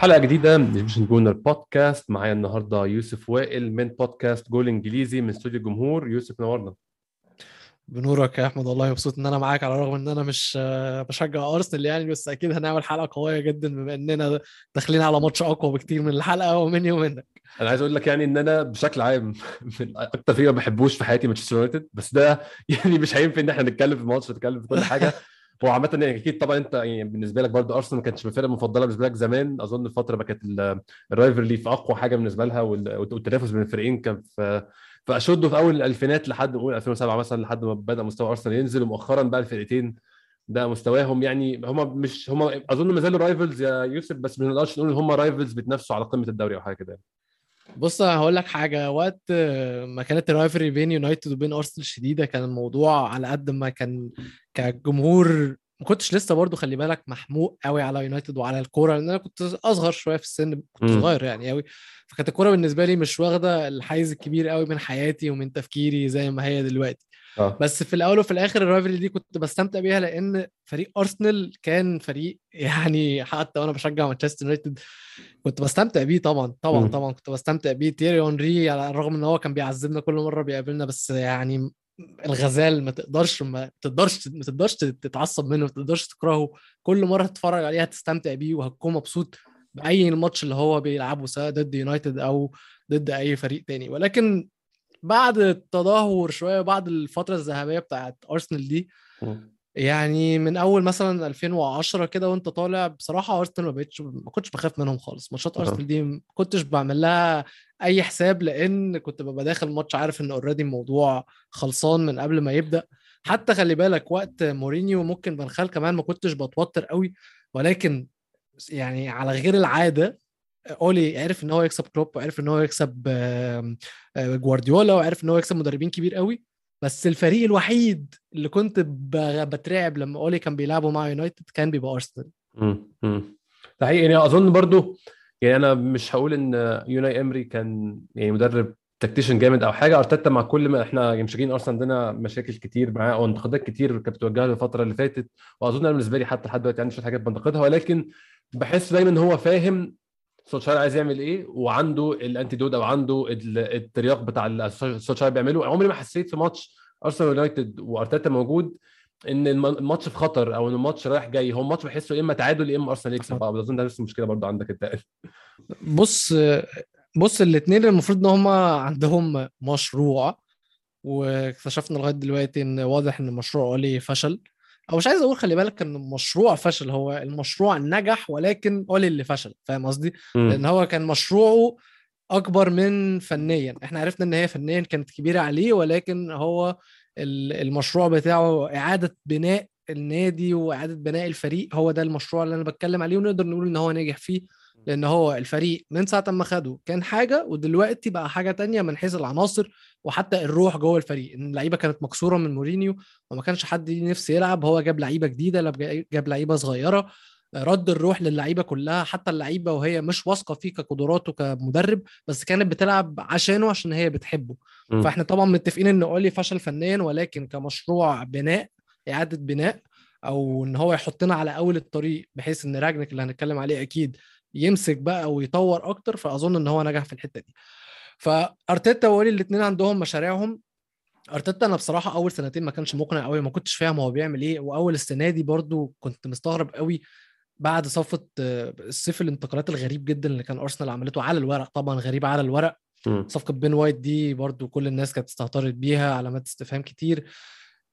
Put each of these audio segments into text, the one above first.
حلقة جديدة من The Egyptian Gooner Podcast معايا النهارده يوسف وائل من بودكاست جول انجليزي من استوديو الجمهور يوسف نورنا. بنورك يا أحمد والله مبسوط إن أنا معاك على الرغم إن أنا مش بشجع ارسنال يعني بس أكيد هنعمل حلقة قوية جدا بما إننا داخلين على ماتش أقوى بكتير من الحلقة ومني ومنك. أنا عايز أقول لك يعني إن أنا بشكل عام أكتر فريق ما بحبوش في حياتي مانشستر يونايتد بس ده يعني مش هينفع إن اححنا نتكلم في الماتش نتكلم في كل حاجة. هو عامة يعني أكيد طبعا أنت يعني بالنسبة لك برضه أرسنال ما كانتش الفرقة المفضلة بالنسبة لك زمان. أظن الفترة ما كانت ال rivalry في أقوى حاجة بالنسبة لها والتنافس بين الفريقين كان في في أشده في أول الألفينات لحد نقول 2007 مثلا لحد ما بدأ مستوى أرسنال ينزل. ومؤخرا بقى الفرقتين ده مستواهم يعني هم مش هم أظن ما زالوا rivals يا يوسف بس ما نقدرش نقول إن هم rivals بيتنافسوا على قمة الدوري أو حاجة كده بص هقول لك حاجة. وقت ما كانت ال rivalry بين يونايتد وبين أرسنال شديدة كان الموضوع على قد ما كان كجمهور ما كنتش لسه برضو خلي بالك محموق قوي على يونايتد وعلى الكورة لأن أنا كنت أصغر شوية في السن كنت. صغير يعني قوي فكانت الكورة بالنسبة لي مش واخدة الحيز الكبير قوي من حياتي ومن تفكيري زي ما هي دلوقتي. أه. بس في الأول وفي الآخر ال rivalry دي كنت بستمتع بيها لأن فريق ارسنال كان فريق يعني حتى وأنا بشجع مانشستر يونايتد كنت بستمتع بيه طبعا طبعا م. طبعا كنت بستمتع بيه تيري اونري على الرغم إن هو كان بيعذبنا كل مرة بيقابلنا بس يعني الغزال ما تقدرش ما تقدرش ما تقدرش تتعصب منه ما تقدرش تكرهه كل مرة تتفرج عليه هتستمتع بيه وهتكون مبسوط بأي ماتش اللي هو بيلعبه سواء ضد يونايتد أو ضد أي فريق تاني ولكن بعد التدهور شوية بعد الفترة الذهبية بتاعت أرسنال دي يعني من أول مثلا 2010 كده وأنت طالع بصراحة أرسنال ما بقتش ما كنتش بخاف منهم خالص. ماتشات أرسنال دي ما كنتش بعمل لها أي حساب لأن كنت ببقى داخل الماتش عارف إن already الموضوع خلصان من قبل ما يبدأ. حتى خلي بالك وقت مورينيو ممكن فان خال كمان ما كنتش بتوتر قوي ولكن يعني على غير العادة اولي عرف ان هو يكسب كلوب وعرف ان هو يكسب جوارديولا وعرف ان هو يكسب مدربين كبير قوي. بس الفريق الوحيد اللي كنت بترعب لما اولي كان بيلعبوا مع يونايتد كان بيبقى أرسنال. ده حقيقي. يعني أظن برضو يعني أنا مش هقول إن أوناي إمري كان يعني مدرب tactician جامد أو حاجة. أرتيتا مع كل ما إحنا يعني مشجعين أرسنال عندنا مشاكل كتير معاه أو انتقادات كتير كانت بتوجهها له الفترة اللي فاتت. وأظن أنا بالنسبة لي حتى لحد دلوقتي عندي شوية حاجات بنتقدها. ولكن بحس دايما إن هو فاهم سولشاير عايز يعمل إيه؟ وعنده ال antidote أو عنده الترياق بتاع سولشاير بيعمله. عمري ما حسيت في ماتش أرسنال يونايتد وأرتيتا موجود إن الماتش في خطر أو إن الماتش رايح جاي. هو الماتش بحسه يا إما تعادل يا إما أرسنال يكسب. اظن ده نفس المشكلة برضه عندك انت بص بص الاثنين المفروض إن هم عندهم مشروع واكتشفنا لغاية دلوقتي إن واضح إن المشروع أولي فشل. أو مش عايز أقول خلي بالك إن المشروع فشل هو المشروع نجح ولكن اولي اللي فشل فاهم قصدي؟ لأن هو كان مشروعه أكبر من فنيا. إحنا عرفنا إن هي فنيا كانت كبيرة عليه ولكن هو المشروع بتاعه إعادة بناء النادي وإعادة بناء الفريق هو ده المشروع اللي أنا بتكلم عليه ونقدر نقول إن هو نجح فيه. لأن هو الفريق من ساعة ما خده كان حاجة ودلوقتي بقى حاجة تانية من حيث العناصر وحتى الروح جوه الفريق. إن اللعيبة كانت مكسورة من مورينيو وما كانش حد نفسه يلعب هو جاب لعيبة جديدة جاب لعيبة صغيرة رد الروح للعيبة كلها. حتى اللعيبة وهي مش واثقة فيه كقدراته كمدرب بس كانت بتلعب عشانه عشان هي بتحبه. م. فإحنا طبعا متفقين إن أولي فشل فنيا ولكن كمشروع بناء إعادة بناء أو إن هو يحطنا على أول الطريق بحيث إن راجنك اللي هنتكلم عليه أكيد يمسك بقى ويطور أكتر فأظن إن هو نجح في الحتة دي. فأرتيتا واولي الاثنين عندهم مشاريعهم. أرتيتا أنا بصراحة أول سنتين ما كانش مقنع قوي ما كنتش فاهم هو بيعمل إيه وأول السنة دي برضو كنت مستغرب قوي بعد صفقه الصيف الانتقالات الغريب جدا اللي كان أرسنال عملته على الورق. طبعا غريب على الورق. صفقة بين وايت دي برضو كل الناس كانت استهترت بيها علامات استفهام كتير.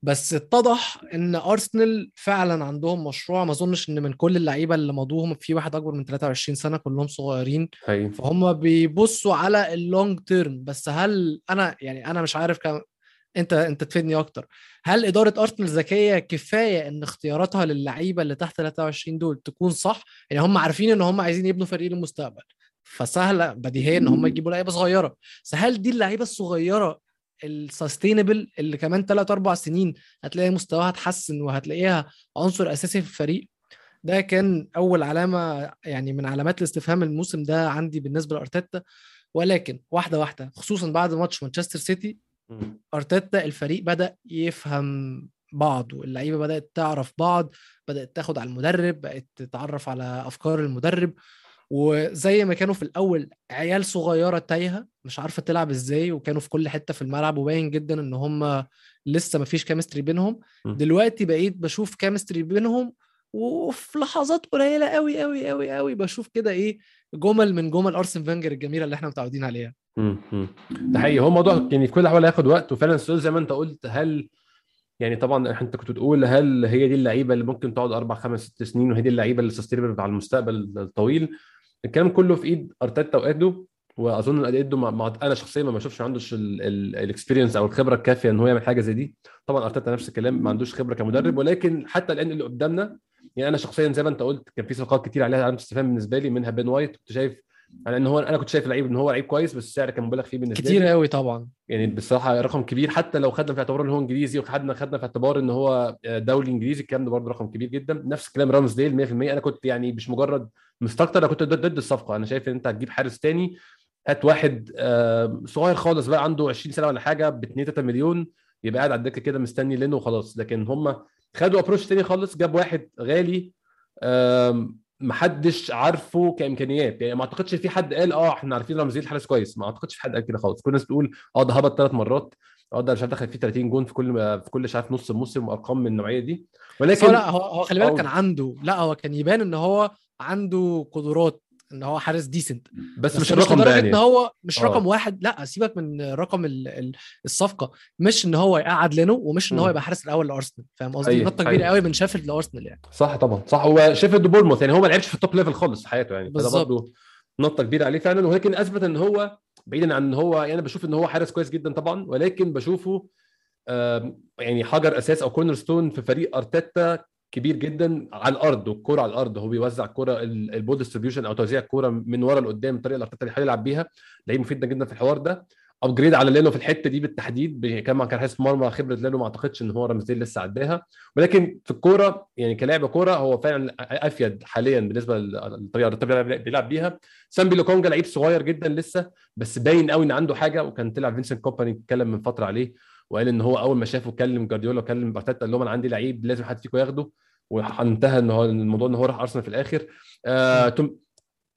بس اتضح إن ارسنال فعلا عندهم مشروع. ما أظنش إن من كل اللعيبة اللي مضوهم في واحد أكبر من 23 سنة كلهم صغيرين. هي. فهم بيبصوا على ال long term بس هل أنا يعني أنا مش عارف كم انت أنت تفيدني أكتر. هل إدارة ارسنال ذكية كفاية إن اختياراتها للعيبة اللي تحت 23 دول تكون صح؟ يعني هم عارفين إن هم عايزين يبنوا فريق للمستقبل. فسهلة بديهيا إن هم يجيبوا لعيبة صغيرة. بس هل دي اللعيبة الصغيرة السستينبل اللي كمان 3 4 سنين هتلاقي مستواها اتحسن وهتلاقيها عنصر أساسي في الفريق. ده كان أول علامة يعني من علامات الاستفهام الموسم ده عندي بالنسبة لأرتيتا. ولكن واحدة واحدة خصوصا بعد ماتش مانشستر سيتي أرتيتا الفريق بدأ يفهم بعض واللعيبة بدأت تعرف بعض بدأت تاخد على المدرب بقت تتعرف على أفكار المدرب. وزي ما كانوا في الأول عيال صغيرة تايهة مش عارفة تلعب إزاي وكانوا في كل حتة في الملعب وباين جدا إن هم لسه ما فيش chemistry بينهم م. دلوقتي بقيت بشوف chemistry بينهم وفي لحظات قليلة قوي قوي قوي قوي بشوف كده إيه جمل من جمل أرسن فينجر الجميلة اللي إحنا متعودين عليها. ده حقيقي هو موضوع يعني في كل الاحوال هياخد وقت وفعلا السؤال زي ما أنت قلت هل يعني طبعا أنت كنت بتقول هل هي دي اللعيبة اللي ممكن تقعد أربع خمس ست سنين وهي دي اللعيبة اللي sustainable على المستقبل الطويل الكلام كله في إيد أرتيتا وايدو وأظن إن ايدو مع... مع... أنا شخصيا ما بشوفش ما عندوش ال experience أو الخبرة الكافية إن هو يعمل حاجة زي دي. طبعا أرتيتا نفس الكلام ما عندوش خبرة كمدرب ولكن حتى الآن اللي قدامنا يعني أنا شخصيا زي ما أنت قلت كان في صفقات كتير عليها علامه استفهام بالنسبة لي منها بن وايت كنت شايف على إن هو أنا كنت شايف لعيب إن هو لعيب كويس بس السعر كان مبالغ فيه بالنسبة كتير لي. قوي طبعا. يعني بصراحة رقم كبير حتى لو خدنا في اعتبار إن هو إنجليزي وخدنا خدنا في اعتبار إن هو دولي إنجليزي الكلام ده برضه رقم كبير جدا. نفس الكلام رامزديل 100% أنا كنت يعني مش مجرد مستكتر أنا كنت ضد الصفقة. أنا شايف إن أنت هتجيب حارس تاني هات واحد آه، صغير خالص بقى عنده 20 سنة ولا حاجة ب 2 3 مليون يبقى قاعد على الدكة كده مستني لينو وخلاص. لكن هم خدوا approach تاني خالص جاب واحد غالي محدش عارفه كإمكانيات. يعني ما أعتقدش في حد قال آه إحنا عارفين رامزديل حارس كويس. ما أعتقدش في حد قال كده خالص. كل الناس بتقول آه ده هبط ثلاث مرات. آه ده مش عارف دخل فيه 30 جون في كل في كل مش عارف نص موسم وأرقام من النوعية دي. ولكن لا هو خلي بالك كان عنده لا هو كان يبان إن هو عنده قدرات. إن هو حارس decent بس, بس مش الرقم ده يعني. إن هو مش آه. رقم واحد لا سيبك من رقم ال- ال- الصفقة. مش إن هو يقعد لينو ومش إن هو. يبقى حارس الأول لأرسنال. فاهم قصدي؟ أيوة، نقطة كبيرة أيوة. قوي من شيفيلد لأرسنال يعني. صح طبعا صح. هو شيفيلد بورنموث يعني هو ما لعبش في ال top level خالص في حياته يعني. فده بالظبط. برضه نقطة كبيرة عليه فعلا. ولكن أثبت إن هو بعيدا عن إن هو يعني أنا بشوف إن هو حارس كويس جدا طبعا. ولكن بشوفه يعني حجر أساس أو corner stone في فريق أرتيتا كبير جدا على الأرض والكوره على الأرض هو بيوزع الكوره ال- ال ball distribution أو توزيع الكوره من ورا لقدام الطريقة اللي أرتيتا بيحاول يلعب بيها. لعيب مفيد جدا في الحوار ده. upgrade على لينو في الحتة دي بالتحديد كان كان حارس مرمى خبرة لينو ما أعتقدش إن هو رامزديل لسه عداها. ولكن في الكوره يعني كلاعب كوره هو فعلا أفيد حاليا بالنسبة للطريقة اللي بيلعب بيها. سامبي لوكونجا لعيب صغير جدا لسه بس باين قوي إن عنده حاجة وكان طلع فينسنت كومباني اتكلم من فترة عليه. وقال إن هو أول ما شافه كلم جارديولا وكلم ارتيتا قال لهم أنا عندي لعيب لازم حد فيكم ياخده وانتهى إن هو الموضوع إن هو راح أرسنال في الآخر. آه توم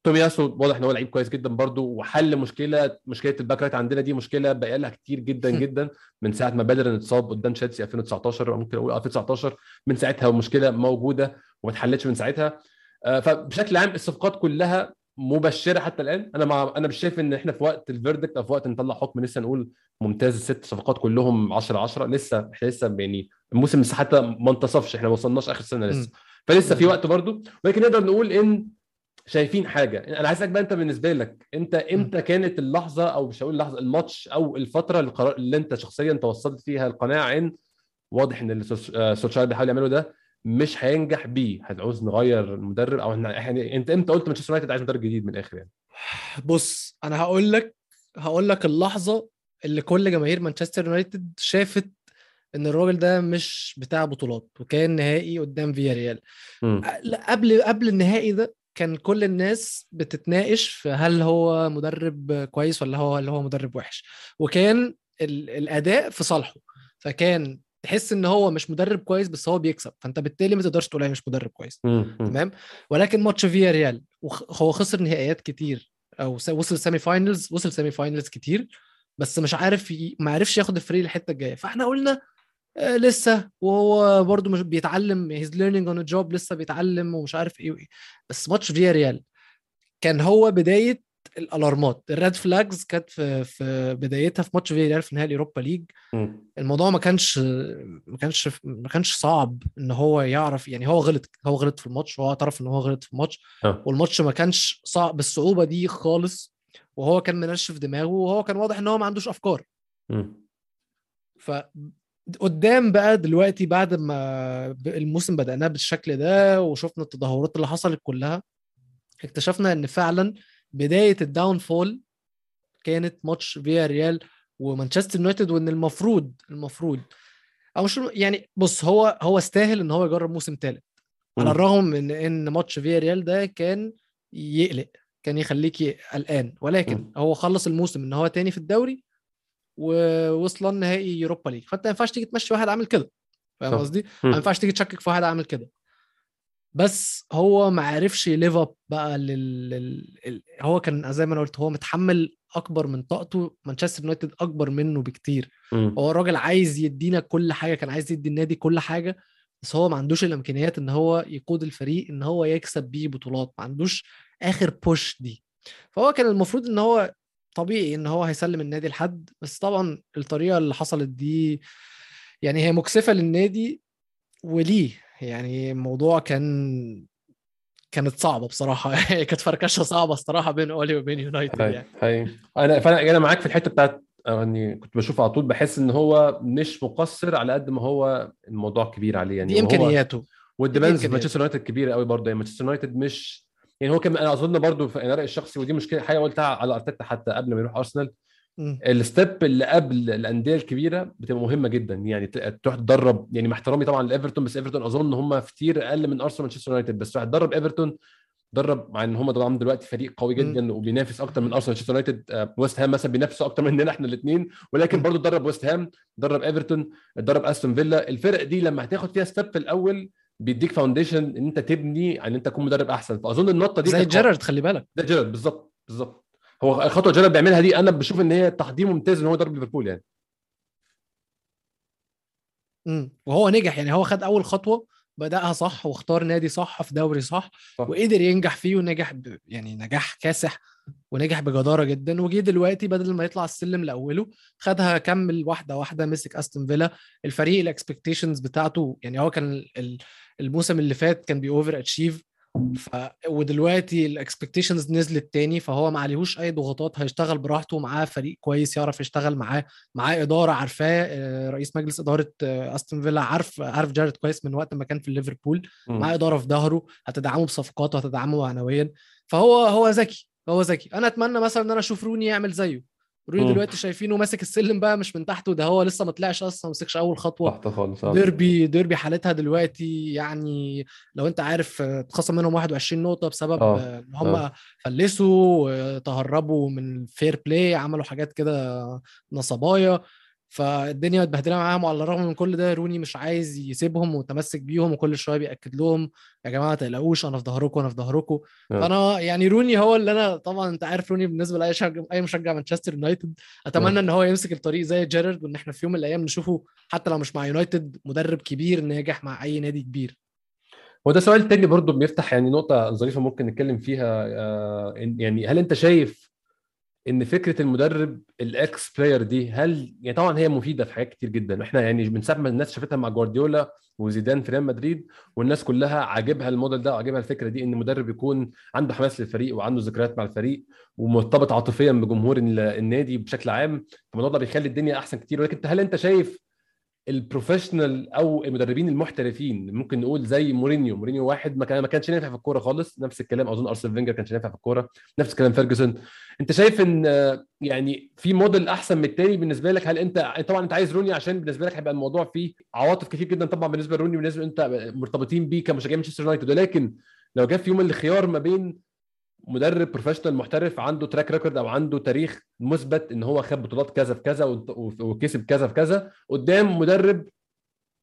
تومياسو واضح إن هو لعيب كويس جدا برضو وحل مشكلة مشكلة الباك right عندنا دي مشكلة بقى لها كتير جدا جدا من ساعة ما بيليرين اتصاب قدام تشيلسي 2019 أو ممكن أقول 2019 من ساعتها والمشكلة موجودة وما اتحلتش من ساعتها. آه، فبشكل عام الصفقات كلها مبشرة حتى الآن. أنا مع أنا مش شايف إن إحنا في وقت ال verdict أو في وقت نطلع حكم لسه نقول ممتاز الست صفقات كلهم 10 10 لسه إحنا لسه يعني الموسم لسه حتى ما انتصفش إحنا ما وصلناش آخر سنة لسه. فلسه في وقت برضو ولكن نقدر نقول إن شايفين حاجة. أنا عايزك بقى أنت بالنسبة لك أنت إمتى كانت اللحظة أو مش هقول اللحظه الماتش أو الفترة القرار اللي أنت شخصيا توصلت فيها القناعة إن واضح إن اللي سوش- آه، سولشاير بيحاول يعمله ده مش هينجح بيه هتعوز نغير المدرب أو إحنا يعني إنت إمتى قلت مانشستر يونايتد عايز مدرب جديد من الآخر يعني؟ بص أنا هقول لك هقول لك اللحظة اللي كل جماهير مانشستر يونايتد شافت إن الراجل ده مش بتاع بطولات وكان نهائي قدام فيا ريال قبل قبل النهائي ده كان كل الناس بتتناقش في هل هو مدرب كويس ولا هو اللي هو مدرب وحش. وكان ال- الأداء في صالحه. فكان تحس إن هو مش مدرب كويس بس هو بيكسب. فأنت بالتالي ما تقدرش تقول مش مدرب كويس. تمام؟ ولكن ماتش فيا ريال هو خسر نهائيات كتير أو وصل semi finals وصل semi finals كتير بس مش عارف ي... ما عرفش ياخد الفريق الحتة الجاية. فإحنا قلنا آه لسه وهو برضو مش بيتعلم he's learning on job لسه بيتعلم ومش عارف إيه وايه بس ماتش فيا ريال كان هو بداية ال alarmات ال red flags كانت في في بدايتها في ماتش فيا ريال في نهائي اليوروبا ليج. الموضوع ما كانش ما كانش ما كانش صعب إن هو يعرف يعني هو غلط هو غلط في الماتش وهو اعترف إن هو غلط في الماتش آه. والماتش ما كانش صعب بالصعوبة دي خالص وهو كان منشف دماغه وهو كان واضح إن هو ما عندوش أفكار. ف قدام بقى دلوقتي بعد ما الموسم بدأناه بالشكل ده وشفنا التدهورات اللي حصلت كلها اكتشفنا إن فعلا بداية ال downfall كانت ماتش فيا ريال ومانشستر يونايتد وإن المفروض المفروض أو مش يعني بص هو هو استاهل إن هو يجرب موسم ثالث على. الرغم من إن ماتش فيا ريال ده كان يقلق كان يخليك قلقان ولكن مم. هو خلص الموسم إن هو تاني في الدوري ووصل النهائي يوروبا ليج فأنت ما ينفعش تيجي تمشي واحد عامل كده فاهم. قصدي؟ ما ينفعش تيجي تشكك في واحد عامل كده بس هو ما عرفش ي live up بقى لل... لل... هو كان زي ما أنا قلت هو متحمل أكبر من طاقته مانشستر يونايتد أكبر منه بكتير. مم. هو الراجل عايز يدينا كل حاجة كان عايز يدي النادي كل حاجة بس هو ما عندوش الإمكانيات إن هو يقود الفريق إن هو يكسب بيه بطولات ما عندوش آخر push دي. فهو كان المفروض إن هو طبيعي إن هو هيسلم النادي لحد بس طبعا الطريقة اللي حصلت دي يعني هي مكسفة للنادي وليه؟ يعني الموضوع كان كانت صعبة بصراحة. كانت فركشة صعبة الصراحة بين أولي وبين يونايتد يعني. هاي أنا فأنا أنا معاك في الحتة بتاعت يعني كنت بشوف على طول بحس إن هو مش مقصر على قد ما هو الموضوع كبير عليه. يعني دي إمكانياته. والديمانز في. مانشستر يونايتد كبيره قوي برضه. يعني مانشستر يونايتد مش يعني هو كان أنا أظن برضه في رايي الشخصي ودي مشكلة حاجة قلتها على أرتيتا حتى قبل ما يروح ارسنال. ال step اللي قبل الأندية الكبيرة بتبقى مهمة جدا يعني تروح تدرب يعني مع احترامي طبعا لإيفرتون بس إيفرتون أظن هم كتير أقل من أرسنال ومانشستر يونايتد بس تروح تدرب إيفرتون درب مع إن هم طبعا دلوقتي فريق قوي. جدا وبينافس أكتر من أرسنال ومانشستر يونايتد آه، ويست هام مثلا بينافسوا أكتر مننا إحنا الاثنين ولكن مم. برضو درب ويست هام درب إيفرتون درب أستون فيلا. الفرق دي لما هتاخد فيها step في الأول بيديك foundation إن أنت تبني إن أنت تكون مدرب أحسن. فأظن النقطة دي زي جيرارد خلي بالك. ده جيرارد بالظبط بالظبط. هو الخطوة جيرارد بيعملها دي أنا بشوف إن هي تحضير ممتاز إن هو يدرب ليفربول يعني مم. وهو نجح يعني هو خد أول خطوة بدأها صح واختار نادي صح في دوري صح صح. وقدر ينجح فيه ونجح ب... يعني نجاح كاسح ونجح بجدارة جدا وجي دلوقتي بدل ما يطلع السلم لأوله خدها كمل واحدة واحدة مسك أستون فيلا الفريق ال expectations بتاعته يعني هو كان ال- الموسم اللي فات كان بيوفر achieve ف... ودلوقتي ال expectations نزلت تاني فهو ما عليهوش أي ضغوطات هيشتغل براحته معاه فريق كويس يعرف يشتغل معاه معاه إدارة عارفاه آه، رئيس مجلس إدارة آه، أستون فيلا عارف عارف جيرارد كويس من وقت ما كان في ليفربول. معاه إدارة في ظهره هتدعمه بصفقات وهتدعمه معنويا فهو هو ذكي هو ذكي أنا أتمنى مثلا إن أنا أشوف روني يعمل زيه روني. دلوقتي شايفينه ماسك السلم بقى مش من تحته ده هو لسه ما طلعش أصلا ما مسكش أول خطوة تحت خالص آه. ديربي ديربي حالتها دلوقتي يعني لو أنت عارف اتخصم منهم 21 نقطة بسبب آه، إن هم آه. فلسوا تهربوا من fair play عملوا حاجات كده نصباية فالدنيا متبهدله معاهم وعلى الرغم من كل ده روني مش عايز يسيبهم ومتمسك بيهم وكل شوية بيأكد لهم يا جماعة ما تقلقوش أنا في ظهركم أنا في ظهركم آه. فأنا يعني روني هو اللي أنا طبعا أنت عارف روني بالنسبة لأي شجع أي مشجع مانشستر يونايتد أتمنى آه. إن هو يمسك الطريق زي جيرارد وإن إحنا في يوم من الأيام نشوفه حتى لو مش مع يونايتد مدرب كبير ناجح مع أي نادي كبير هو ده سؤال تاني برضو بيفتح يعني نقطة ظريفة ممكن نتكلم فيها آه، يعني هل أنت شايف إن فكرة المدرب ال ex-player دي هل يعني طبعا هي مفيدة في حاجات كتير جدا. إحنا يعني من ساعة ما الناس شافتها مع جوارديولا وزيدان في ريال مدريد والناس كلها عاجبها الموديل ده وعاجبها الفكرة دي إن مدرب يكون عنده حماس للفريق وعنده ذكريات مع الفريق ومرتبط عاطفيا بجمهور ال- النادي بشكل عام فالموضوع ده بيخلي الدنيا أحسن كتير. ولكن هل أنت شايف ال professional أو المدربين المحترفين ممكن نقول زي مورينيو. مورينيو واحد ما كان ما كانش نافع في الكورة خالص. نفس الكلام أظن أرسنال فينجر كانش نافع في الكورة. نفس الكلام فيرجسون. أنت شايف إن يعني في موديل أحسن من التاني بالنسبة لك؟ هل انت طبعا أنت عايز روني عشان بالنسبة لك هيبقى الموضوع فيه عواطف كتير جدا طبعا بالنسبة لروني بالنسبة أنت مرتبطين بيه كمشجعين مانشستر يونايتد. ولكن لو جه في يوم الخيار ما بين مدرب professional محترف عنده track record أو عنده تاريخ مثبت إن هو خد بطولات كذا في كذا وكسب كذا في كذا قدام مدرب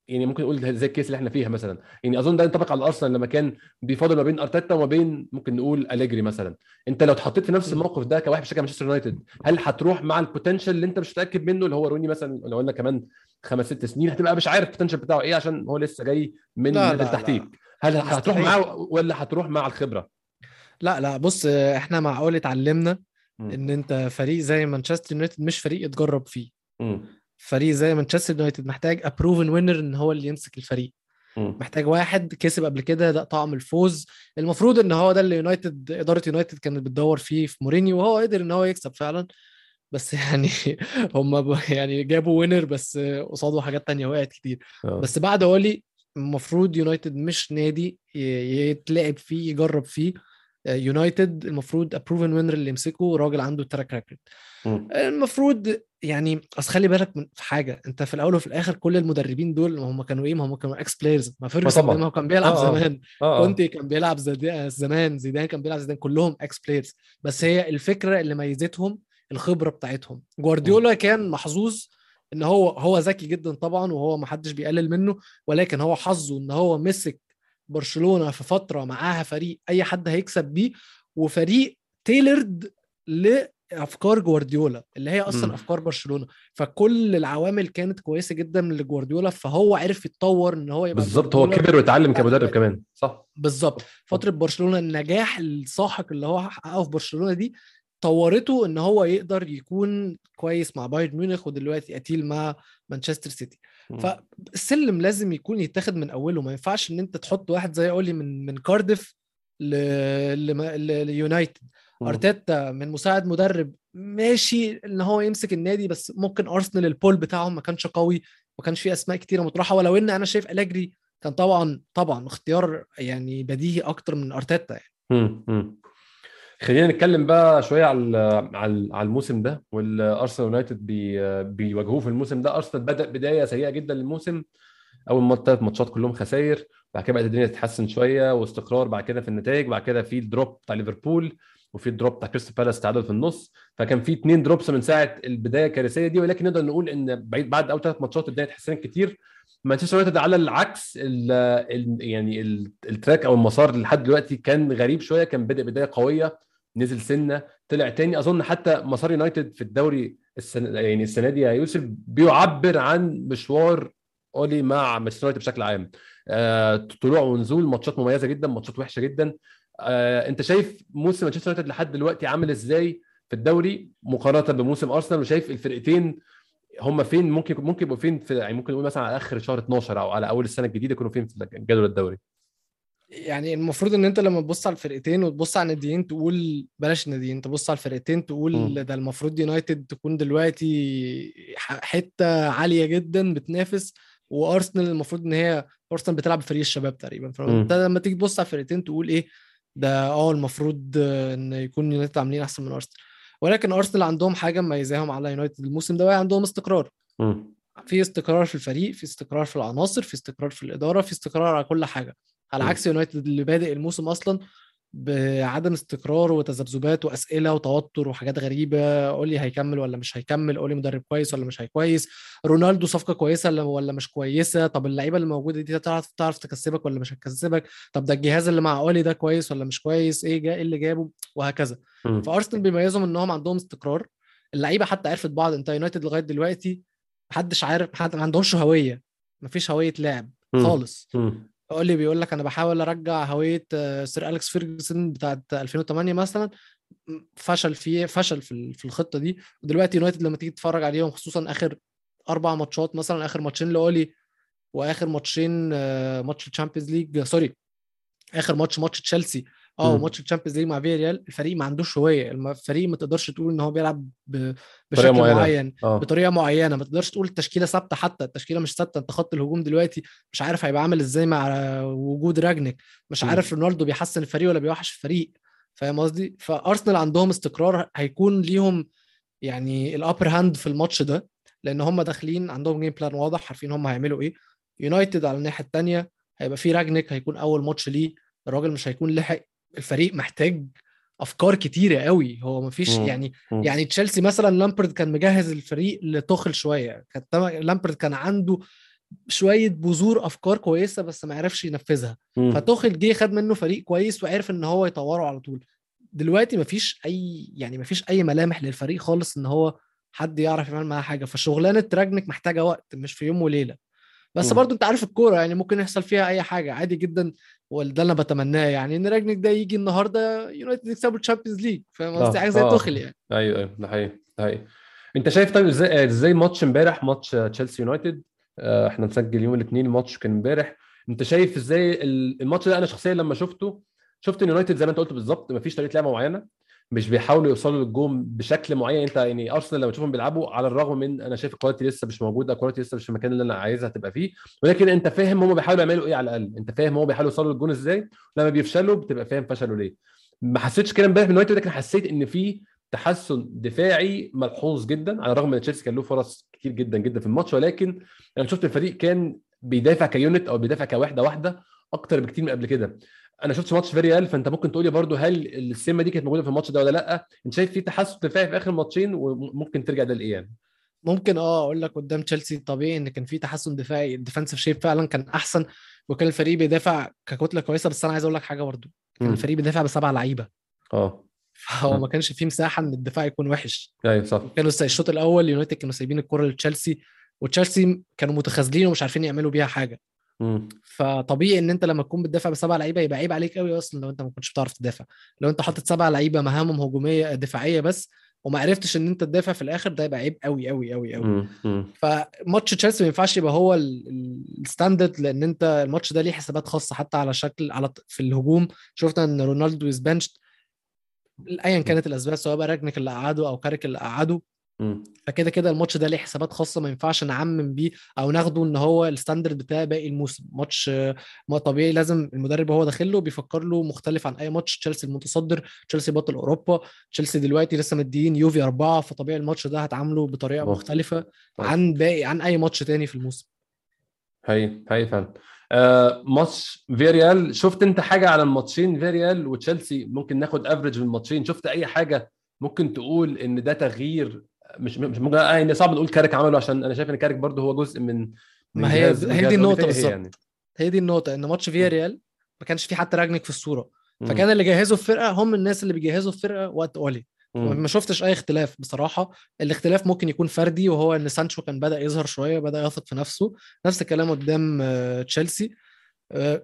يعني ممكن نقول زي ال case اللي إحنا فيها مثلا يعني أظن ده ينطبق على أرسنال لما كان بيفاضل ما بين أرتيتا وما بين ممكن نقول أليجري مثلا أنت لو اتحطيت في نفس الموقف ده كواحد بيشجع مانشستر يونايتد هل هتروح مع ال potential اللي أنت مش متأكد منه اللي هو روني مثلا لو قلنا كمان خمس ست سنين هتبقى مش عارف ال potential بتاعه إيه عشان هو لسه جاي من لا، تحتيك. هل هتروح. معاه ولا هتروح مع الخبرة؟ لا لا بص إحنا معقول اتعلمنا. إن أنت فريق زي مانشستر يونايتد مش فريق اتجرب فيه مم. فريق زي مانشستر يونايتد محتاج a proven winner إن هو اللي يمسك الفريق مم. محتاج واحد كسب قبل كده ده طعم الفوز المفروض إن هو ده اللي يونايتد إدارة يونايتد كانت بتدور فيه في مورينيو وهو قدر إن هو يكسب فعلا بس يعني هم يعني جابوا winner بس قصاده حاجات تانية وقعت كتير آه. بس بعد أولي المفروض يونايتد مش نادي يتلعب فيه يجرب فيه يونايتد المفروض a proven winner اللي يمسكه راجل عنده track record. المفروض يعني أصل خلي بالك من في حاجة أنت في الأول وفي الآخر كل المدربين دول ما هم كانوا إيه؟ ما هم كانوا ex-players ما فيرجسون هو كان بيلعب آه، آه. زمان. آه كونتي كان بيلعب زمان زيدان كان بيلعب زيدان كلهم ex-players بس هي الفكرة اللي ميزتهم الخبرة بتاعتهم. جوارديولا كان محظوظ إن هو هو ذكي جدا طبعا وهو ما حدش بيقلل منه ولكن هو حظه إن هو مسك برشلونة في فترة معاها فريق أي حد هيكسب بيه وفريق تيلرد لأفكار جوارديولا اللي هي أصلا مم. أفكار برشلونة فكل العوامل كانت كويسة جدا لجوارديولا فهو عرف يتطور إن هو يبقى بالظبط هو. كبر واتعلم كمدرب كمان صح بالظبط فترة برشلونة النجاح الساحق اللي هو حققه في برشلونة دي طورته إن هو يقدر يكون كويس مع بايرن ميونخ ودلوقتي قتيل مع مانشستر سيتي. فالسلم لازم يكون يتاخد من أوله ما ينفعش إن أنت تحط واحد زي أولي من من كارديف. ليونايتد. أرتيتا من مساعد مدرب ماشي إن هو يمسك النادي بس ممكن أرسنال ال pool بتاعهم ما كانش قوي ما كانش فيه أسماء كتيرة مطروحة ولو إن أنا شايف أليجري كان طبعا طبعا اختيار يعني بديهي أكتر من أرتيتا يعني. خلينا نتكلم بقى شوية على على الموسم ده والارسنال يونايتد بي بيواجهوه في الموسم ده. أرسنال بدأ بداية سيئة جدا للموسم. أول ما ثلاث ماتشات كلهم خسائر بعد كده بدات الدنيا تتحسن شوية واستقرار بعد كده في النتائج بعد كده في ال drop بتاع ليفربول وفي ال drop بتاع كريستال بالاس تعادل في النص. فكان في اثنين drops من ساعة البداية الكارثية دي ولكن نقدر نقول إن بعيد بعد أول ثلاث ماتشات الدنيا اتحسنت كتير. مانشستر يونايتد على العكس ال ال يعني ال- track أو المسار لحد دلوقتي كان غريب شوية كان بدأ بداية قوية. نزل سنة طلع تاني. أظن حتى مسار يونايتد في الدوري السنة يعني السنة دي يا يوسف بيعبر عن مشوار أولي مع مانشستر يونايتد بشكل عام. آه، طلوع ونزول ماتشات مميزة جدا ماتشات وحشة جدا. آه، أنت شايف موسم مانشستر يونايتد لحد دلوقتي عامل إزاي في الدوري مقارنة بموسم أرسنال؟ وشايف الفرقتين هم فين؟ ممكن ممكن يبقوا فين في يعني ممكن نقول مثلا على آخر شهر 12 أو على أول السنة الجديدة يكونوا فين في جدول الدوري؟ يعني المفروض إن أنت لما تبص على الفرقتين وتبص على الناديين تقول بلاش الناديين تبص على الفرقتين تقول مم. ده المفروض يونايتد تكون دلوقتي حتة عالية جدا بتنافس وارسنال المفروض إن هي ارسنال بتلعب بفريق الشباب تقريبا. فانت لما تيجي تبص على الفرقتين تقول إيه؟ ده آه المفروض إن يكون يونايتد عاملين أحسن من ارسنال ولكن ارسنال عندهم حاجة مميزاهم على يونايتد الموسم ده وهي عندهم استقرار. مم. في استقرار في الفريق في استقرار في العناصر في استقرار في الإدارة في استقرار على كل حاجة. على. عكس يونايتد اللي بادئ الموسم أصلا بعدم استقرار وتذبذبات وأسئلة وتوتر وحاجات غريبة قولي هيكمل ولا مش هيكمل قولي مدرب كويس ولا مش هيكويس رونالدو صفقة كويسة ولا- مش كويسة طب اللعيبة اللي موجودة دي تعرف تعرف تكسبك ولا مش هتكسبك طب ده الجهاز اللي مع أولي ده كويس ولا مش كويس إيه جا إيه اللي جابه وهكذا. فأرسنال بيميزهم إنهم عندهم استقرار اللعيبة حتى عرفت بعض أنت يونايتد لغاية دلوقتي محدش عارف حد ما عندهمش هوية مفيش هوية لعب مم. خالص مم. قول لي بيقول لك أنا بحاول أرجع هوية آه، سير أليكس فيرجسون بتاعت 2008 مثلا فشل فيه فشل في الخطة دي ودلوقتي يونايتد لما تيجي تتفرج عليهم خصوصا آخر أربع ماتشات مثلا آخر ماتشين لأولي وآخر ماتشين آه، ماتش ال Champions League sorry آخر ماتش ماتش تشيلسي آه. وماتش ال Champions League مع فيا ريال الفريق ما عندوش هوية. الفريق ما تقدرش تقول إن هو بيلعب بشكل معينة. معين آه. بطريقة معينة. ما تقدرش تقول التشكيلة ثابتة حتى. التشكيلة مش ثابتة. أنت خط الهجوم دلوقتي مش عارف هيبقى عامل إزاي مع وجود رانجنيك. مش. عارف رونالدو بيحسن الفريق ولا بيوحش الفريق. فاهم قصدي؟ فأرسنال عندهم استقرار هيكون ليهم يعني ال upper hand في الماتش ده لأن هم داخلين عندهم game plan واضح عارفين هم هيعملوا إيه. يونايتد على الناحية الثانية هيبقى في رانجنيك هيكون أول ماتش ليه. الراجل مش هيكون لحق الفريق محتاج أفكار كتيرة قوي هو مفيش مم. يعني مم. يعني تشيلسي مثلا لامبارد كان مجهز الفريق لتوخل شوية كان لامبارد كان عنده شوية بذور أفكار كويسة بس ما عرفش ينفذها مم. فتوخل جه خد منه فريق كويس وعرف إن هو يطوره على طول دلوقتي مفيش أي يعني مفيش أي ملامح للفريق خالص إن هو حد يعرف يعمل معاه حاجة فشغلانة راجنك محتاجة وقت مش في يوم وليلة بس. برضو انت عارف الكورة يعني ممكن يحصل فيها أي حاجة عادي جدا وده اللي أنا بتمناه يعني إن راجنك ده يجي النهارده يونايتد يكسبوا ال Champions League فاهم قصدي؟ آه، حاجة زي آه. توخل يعني. أيوه أيوه ده حقيقي ده حقيقي. أنت شايف طيب إزاي إزاي ماتش إمبارح ماتش تشيلسي يونايتد؟ آه، إحنا مسجل يوم الاثنين الماتش كان إمبارح. أنت شايف إزاي ال- الماتش ده أنا شخصيا لما شفته شفت إن يونايتد زي ما أنت قلت بالظبط مفيش طريقة لعبه معينة؟ مش بيحاولوا يوصلوا للجون بشكل معين. انت يعني أرسنال لما تشوفهم بيلعبوا على الرغم من أنا شايف ال quality لسه مش موجوده ال quality لسه مش في المكان اللي أنا عايزها تبقى فيه. ولكن أنت فاهم هم بيحاولوا يعملوا إيه على الأقل. أنت فاهم هم بيحاولوا يوصلوا للجون إزاي. لما بيفشلوا بتبقى فاهم فشلوا ليه. ما حسيتش كده امبارح من يونايتد لكن حسيت إن في تحسن دفاعي ملحوظ جدا على الرغم إن تشيلسي كان له فرص كتير جدا جدا في الماتش. ولكن أنا شفت الفريق كان بيدافع ك unit أو بيدافع كوحدة واحدة أكتر بكتير من قبل كده. أنا شفت ماتش فيريال فانت ممكن تقول لي برضو هل السمة دي كانت موجودة في الماتش ده ولا لأ؟ انت شايف في تحسن دفاعي في آخر ماتشين وممكن ترجع ده لايه يعني ممكن آه أقول لك قدام تشيلسي طبيعي إن كان في تحسن دفاعي ال defensive shape فعلا كان أحسن وكان الفريق بيدافع ككتلة كويسة. بس أنا عايز أقول لك حاجة برضو كان. الفريق بيدافع بسبع لعيبة. آه. فهو. ما كانش فيه مساحة إن الدفاع يكون وحش. أيوه صح. كانوا الشوط الأول يونايتد كانوا سايبين الكره لتشيلسي وتشيلسي كانوا متخاذلين ومش عارفين يعملوا بيها حاجة. مم. فطبيعي إن أنت لما تكون بتدافع بسبع لعيبة يبقى عيب عليك قوي أصلا لو أنت ما كنتش بتعرف تدافع. لو أنت حاطط سبع لعيبة مهامهم هجومية دفاعية بس وما عرفتش إن أنت تدافع في الآخر ده يبقى عيب قوي قوي قوي قوي. فماتش تشيلسي ما ينفعش يبقى هو ال- ال- ال standard لأن أنت الماتش ده ليه حسابات خاصة حتى على شكل على في الهجوم. شفنا إن رونالدو is benched ايا كانت الأسباب سواء بقى راجنك اللي قعده أو كاريك اللي قعده. مم. فكده كده الماتش ده ليه حسابات خاصة ما ينفعش نعمم بيه أو ناخده إن هو ال standard بتاع باقي الموسم. ماتش ما طبيعي لازم المدرب وهو داخل له بيفكر له مختلف عن أي ماتش. تشيلسي المتصدر تشيلسي بطل أوروبا تشيلسي دلوقتي لسه مدين يوفي أربعة فطبيعي الماتش ده هتعامله بطريقة أوه. مختلفة أوه. عن باقي عن أي ماتش تاني في الموسم. هي هي فعلا. آه ماتش فيريال شفت أنت حاجة على الماتشين فيريال وتشيلسي ممكن ناخد average من الماتشين. شفت أي حاجة ممكن تقول إن ده تغيير مش مش ممكن يعني صعب نقول كاريك عمله عشان أنا شايف إن كاريك برضه هو جزء من ما هي- هي دي أوليفيه بالظبط. يعني. هي دي النقطة إن ماتش فيريال ما كانش في حتى راجنك في الصورة. فكان اللي جهزوا الفرقه هم الناس اللي بيجهزوا الفرقه وقت أولي. ما شفتش أي اختلاف بصراحة. الاختلاف ممكن يكون فردي وهو إن سانشو كان بدأ يظهر شوية بدأ يثق في نفسه. نفس الكلام قدام آه، تشيلسي.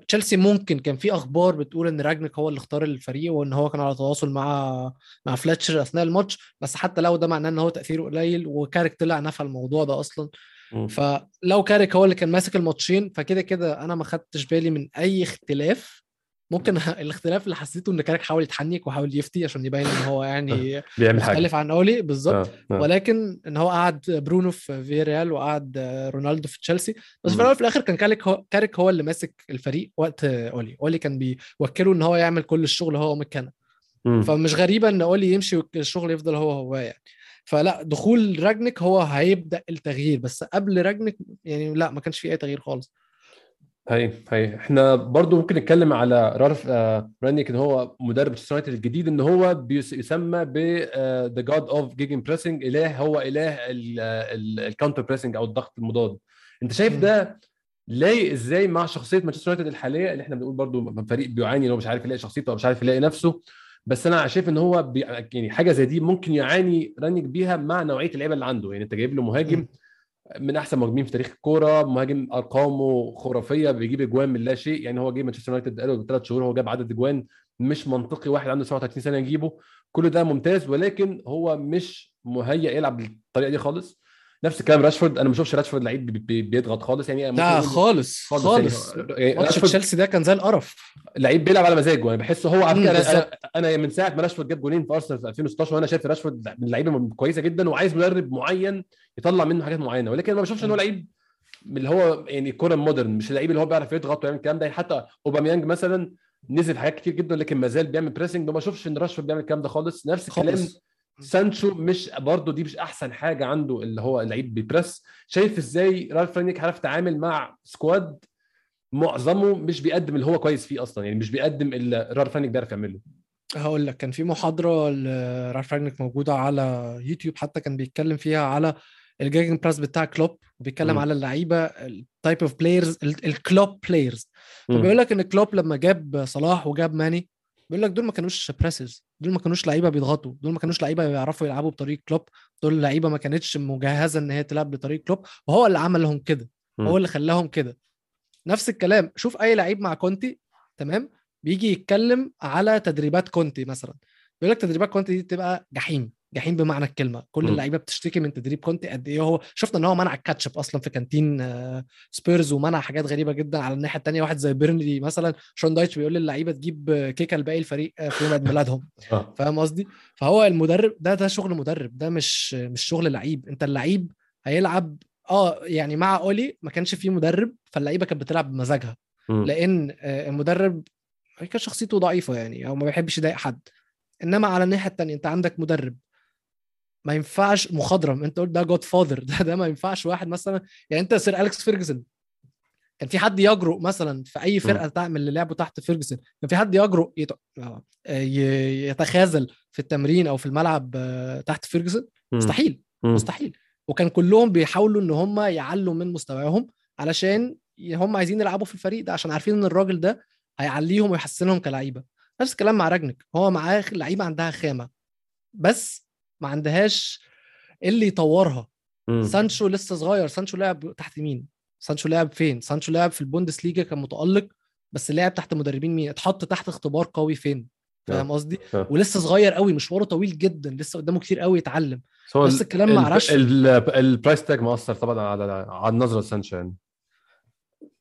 تشيلسي ممكن كان في أخبار بتقول إن راجنك هو اللي اختار الفريق وإن هو كان على تواصل مع مع فليتشر أثناء الماتش بس حتى لو ده معناه إن هو تأثيره قليل وكاريك طلع نفى الموضوع ده أصلا مم. فلو كاريك هو اللي كان ماسك الماتشين فكده كده أنا ما خدتش بالي من أي اختلاف ممكن الاختلاف اللي حسيته إن كاريك حاول يتحنك وحاول يفتي عشان يبين إن هو يعني بيعمل حاجة مختلف عن أولي بالظبط آه. آه. ولكن إن هو قعد برونو في فيريال وقعد رونالدو في تشيلسي بس في. الأول وفي الآخر كان كاريك هو كاريك هو اللي ماسك الفريق وقت أولي أولي كان بيوكله إن هو يعمل كل الشغل هو مكانه. فمش غريبة إن أولي يمشي والشغل يفضل هو هو يعني فلا دخول راجنك هو هيبدأ التغيير بس قبل راجنك يعني لا ما كانش في أي تغيير خالص هي هي إحنا برضو ممكن نتكلم على رالف آه رانيك إن هو مدرب يونايتد الجديد إن هو بيس- يسمى ب the god of gegenpressing إله هو إله ال counter pressing أو الضغط المضاد. أنت شايف. ده لايق إزاي مع شخصية مانشستر يونايتد الحالية؟ اللي إحنا بنقول برضو فريق بيعاني إن هو مش عارف يلاقي شخصيته أو مش عارف يلاقي نفسه. بس أنا شايف إن هو بي... يعني حاجة زي دي ممكن يعاني رانيك بيها مع نوعية اللعيبة اللي عنده. يعني أنت جايب له مهاجم مم. من أحسن مهاجمين في تاريخ الكورة مهاجم أرقامه خرافية بيجيب أجوان من لا شيء. يعني هو جه مانشستر يونايتد بقاله ثلاث شهور هو جاب عدد أجوان مش منطقي واحد عنده 37 سنة يجيبه. كل ده ممتاز ولكن هو مش مهيئ يلعب بالطريقة دي خالص. نفس الكلام راشفورد أنا ما بشوفش راشفورد لعيب بي- بي- بيضغط خالص يعني لا خالص خالص خالص. يعني يعني ماتش راشفورد تشيلسي ده كان زي القرف. لعيب بيلعب على مزاجه أنا بحسه هو على. أنا, أنا من ساعة ما راشفورد جاب جولين في أرسنال في 2016 وأنا شايف راشفورد من اللعيبه كويسة جدا وعايز مدرب معين يطلع منه حاجات معينة. ولكن ما بشوفش إن هو. لعيب اللي هو يعني كوره modern مش اللعيب اللي هو بيعرف يضغط ويعمل الكلام ده. يعني حتى أوباميانج مثلا نزل في حاجات كتير جدا لكن ما زال بيعمل pressing وما بشوفش إن راشفورد بيعمل الكلام ده خالص. نفس الكلام خالص. سانشو مش برضه دي مش أحسن حاجة عنده اللي هو لعيب بي press. شايف إزاي رالف رانيك عارف يتعامل مع squad معظمه مش بيقدم اللي هو كويس فيه أصلا يعني مش بيقدم اللي رالف رانيك بيعرف يعمله. هقول لك كان في محاضرة لرالف راجنك موجودة على يوتيوب حتى كان بيتكلم فيها على ال gegenpress بتاع كلوب وبيتكلم. على اللعيبة ال type of players ال Klopp players. فبيقول لك إن كلوب لما جاب صلاح وجاب ماني بيقول لك دول ما كانوش pressers دول ما كانوش لعيبة بيضغطوا دول ما كانوش لعيبة بيعرفوا يلعبوا بطريقه كلوب دول لعيبة ما كانتش مجهزة إن هي تلعب بطريقه كلوب وهو اللي عمل لهم كده. هو اللي خلاهم كده. نفس الكلام شوف أي لعيب مع كونتي تمام؟ بيجي يتكلم على تدريبات كونتي مثلا بيقول لك تدريبات كونتي دي تبقى جحيم. جحيم بمعنى الكلمة. كل. اللعيبة بتشتكي من تدريب كونتي قد إيه هو. شفنا إن هو منع الكاتشب أصلا في كانتين آه، سبيرز ومنع حاجات غريبة جدا على الناحية الثانية واحد زي بيرنلي مثلا شون دايش بيقول للعيبة تجيب كيكة لباقي الفريق آه، في يوم عيد ميلادهم. آه. فاهم قصدي؟ فهو المدرب ده ده شغل مدرب ده مش مش شغل لعيب. أنت اللعيب هيلعب آه يعني مع أولي ما كانش فيه مدرب فاللعيبة كانت بتلعب بمزاجها. لأن المدرب كان شخصيته ضعيفة يعني أو ما بيحبش يضايق حد. إنما على الناحية الثانية أنت عندك مدرب ما ينفعش مخضرم انت قلت ده Godfather ده ده ما ينفعش واحد مثلا يعني انت سير أليكس فيرجسون. كان في حد يجرؤ مثلا في أي فرقة تعمل اللي لعبه تحت فيرجسون. كان في حد يجرؤ يت... آه، يتخاذل في التمرين أو في الملعب آه، تحت فيرجسون. مستحيل. مستحيل. وكان كلهم بيحاولوا إن هم يعلوا من مستواهم علشان هم عايزين يلعبوا في الفريق ده عشان عارفين إن الراجل ده هيعليهم ويحسنهم كلعيبه نفس الكلام مع رانجنيك هو معاه لعيبة عندها خامة. بس ما عندهاش اللي يطورها. مم. سانشو لسه صغير. سانشو لعب تحت مين؟ سانشو لعب فين؟ سانشو لعب في البوندس ليجا كان متألق بس لعب تحت مدربين مين؟ اتحط تحت اختبار قوي فين؟ فاهم قصدي؟ آه. ولسه صغير قوي مشواره طويل جدا لسه قدامه كتير قوي يتعلم. بس الكلام مع راشفورد. ال- ال price tag مؤثر طبعا على على النظرة لسانشو يعني.